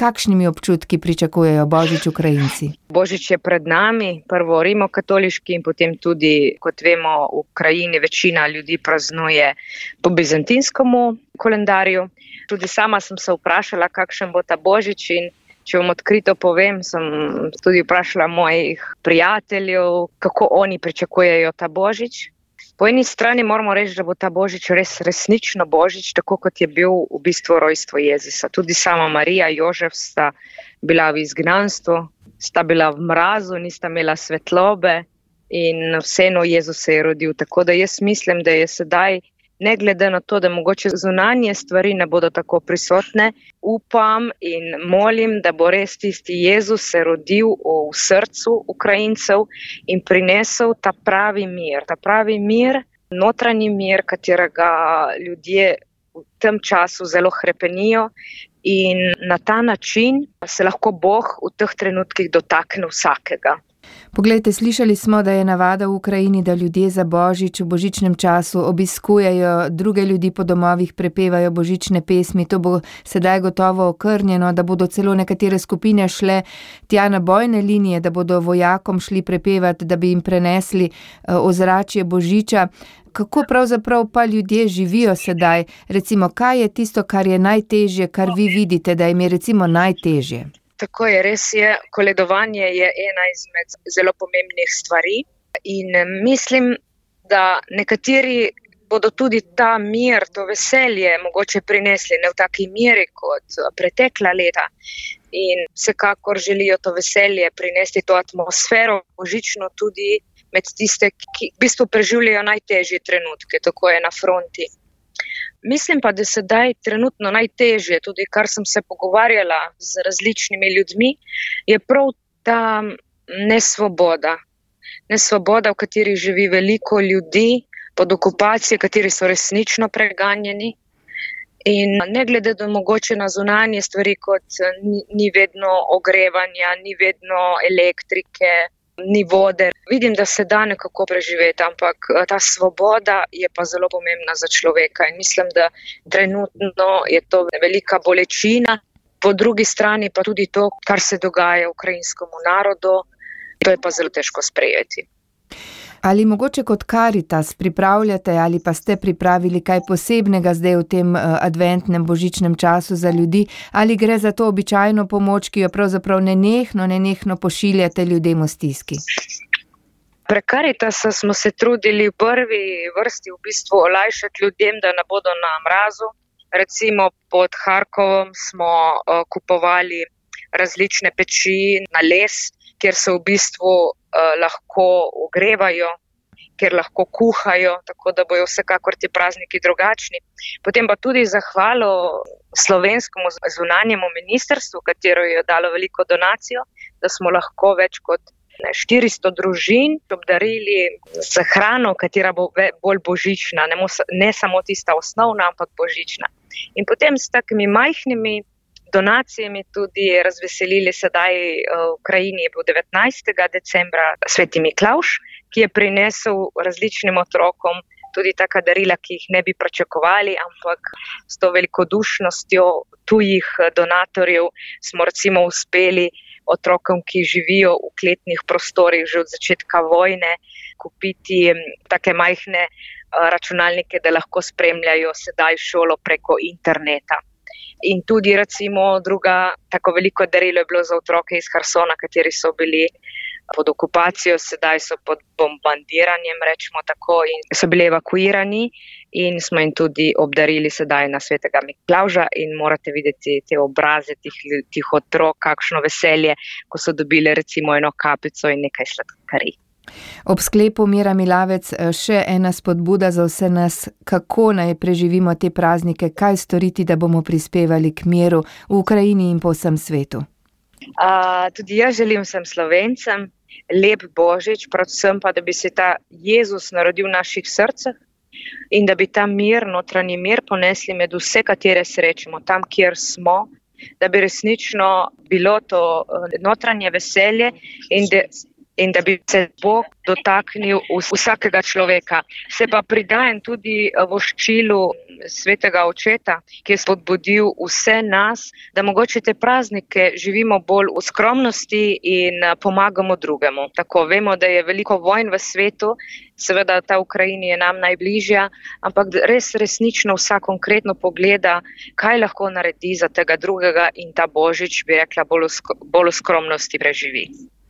kakšnimi občutki pričakujejo Božič Ukrajinci? Božič je pred nami, prvo rimokatoliški in potem tudi, kot vemo, v Ukrajini večina ljudi praznuje po bizantinskemu kolendarju. Tudi sama sem se vprašala, kakšen bo ta Božič in če vam odkrito povem, sem tudi vprašala mojih prijateljev, kako oni pričakujejo ta Božič. Po eni strani moramo reči, da bo ta božič res resnično božič, tako kot je bil v bistvu rojstvo Jezusa. Tudi sama Marija in Jožef sta bila v izgnanstvu, sta bila v mrazu, nista imela svetlobe in vseeno Jezus se je rodil. Tako da jaz mislim, da je sedaj ne glede na to, da mogoče zunanje stvari ne bodo tako prisotne, upam in molim, da bo res tisti Jezus se rodil v srcu Ukrajincev in prinesel ta pravi mir, ta pravi mir, notranji mir, katerega ljudje v tem času zelo krepenijo. In na ta način se lahko Bog v teh trenutkih dotakne vsakega. Poglejte, slišali smo, da je navada v Ukrajini, da ljudje za božič v božičnem času obiskujejo druge ljudi po domovih, prepevajo božične pesmi. To bo sedaj gotovo okrnjeno, da bodo celo nekatere skupine šle tja na bojne linije, da bodo vojakom šli prepevati, da bi jim prenesli eh, ozračje božiča. Kako pravzaprav pa ljudje živijo sedaj? Recimo, kaj je tisto, kar je najtežje, kar vi vidite, da jim je recimo najtežje? Tako je, res je. Koledovanje je ena izmed zelo pomembnih stvari. In eh, mislim, da nekateri bodo tudi ta mir, to veselje, mogoče prinesli ne v taki meri kot eh, pretekla leta. In vsekakor želijo to veselje prinesti, to atmosfero, božično tudi med tiste, ki v bistvu preživljajo najtežje trenutke, tako je na fronti. Mislim pa, da se zdaj trenutno najtežje, tudi kar sem se pogovarjala z različnimi ljudmi, je prav ta nesvoboda. Nesvoboda, v kateri živi veliko ljudi, pod okupacijo, kateri so resnično preganjeni. In ne glede na mogoče na zunanje stvari, kot ni, ni vedno ogrevanja, ni vedno elektrike, ni vode. Vidim, da se da nekako preživeti, ampak eh, ta svoboda je pa zelo pomembna za človeka in mislim, da trenutno je to velika bolečina. Po drugi strani pa tudi to, kar se dogaja ukrajinskemu narodu, to je pa zelo težko sprejeti. Ali mogoče kot karitas pripravljate ali pa ste pripravili kaj posebnega zdaj v tem uh, adventnem božičnem času za ljudi, ali gre za to običajno pomoč, ki jo pravzaprav nenehno, nenehno pošiljate ljudem v stiski? Prek karitasa smo se trudili v prvi vrsti v bistvu olajšati ljudem, da ne bodo na mrazu. Recimo pod Harkovom smo uh, kupovali različne peči na les, kjer se v bistvu uh, lahko ogrevajo, ker lahko kuhajo, tako da bojo vsekakor ti prazniki drugačni. Potem pa tudi zahvalo slovenskemu zunanjemu ministrstvu, katero je dalo veliko donacijo, da smo lahko več kot 400 družin obdarili z hrano, katera bo bolj božična, ne, ne samo tista osnovna, ampak božična. In potem s takimi majhnimi donacijami tudi razveselili sedaj eh, v Ukrajini, je bil 19. decembra sveti Miklauš, ki je prinesel različnim otrokom tudi taka darila, ki jih ne bi pričakovali, ampak s to velikodušnostjo tujih eh, donatorjev smo recimo uspeli otrokom, ki živijo v kletnih prostorih že od začetka vojne, kupiti mm, take majhne eh, računalnike, da lahko spremljajo sedaj šolo preko interneta. In tudi, recimo, druga tako veliko darilo je bilo za otroke iz Harsona, kateri so bili pod okupacijo, sedaj so pod bombardiranjem, rečemo tako, in so bili evakuirani. In smo jim tudi obdarili sedaj na svetega Miklauža, in morate videti te obraze tih, tih otrok, kakšno veselje, ko so dobili recimo eno kapico in nekaj sladkarij. Ob sklepu Mira Milavec eh, še ena spodbuda za vse nas, kako naj preživimo te praznike, kaj storiti, da bomo prispevali k miru v Ukrajini in po vsem svetu. Uh, tudi jaz želim vsem slovencem lep božič, predvsem pa, da bi se ta Jezus narodil v naših srcah in da bi ta mir, notranji mir, ponesli med vse, katere srečemo, tam, kjer smo. Da bi resnično bilo to eh, notranje veselje, in da in da bi se Bog dotaknil vsakega človeka. Se pa pridajem tudi v ščilu svetega očeta, ki je spodbudil vse nas, da mogoče te praznike živimo bolj v skromnosti in pomagamo drugemu. Tako vemo, da je veliko vojn v svetu, seveda ta Ukrajina je nam najbližja, ampak res resnično vsak konkretno pogleda, kaj lahko naredi za tega drugega in ta božič, bi rekla, bolj v skromnosti preživi.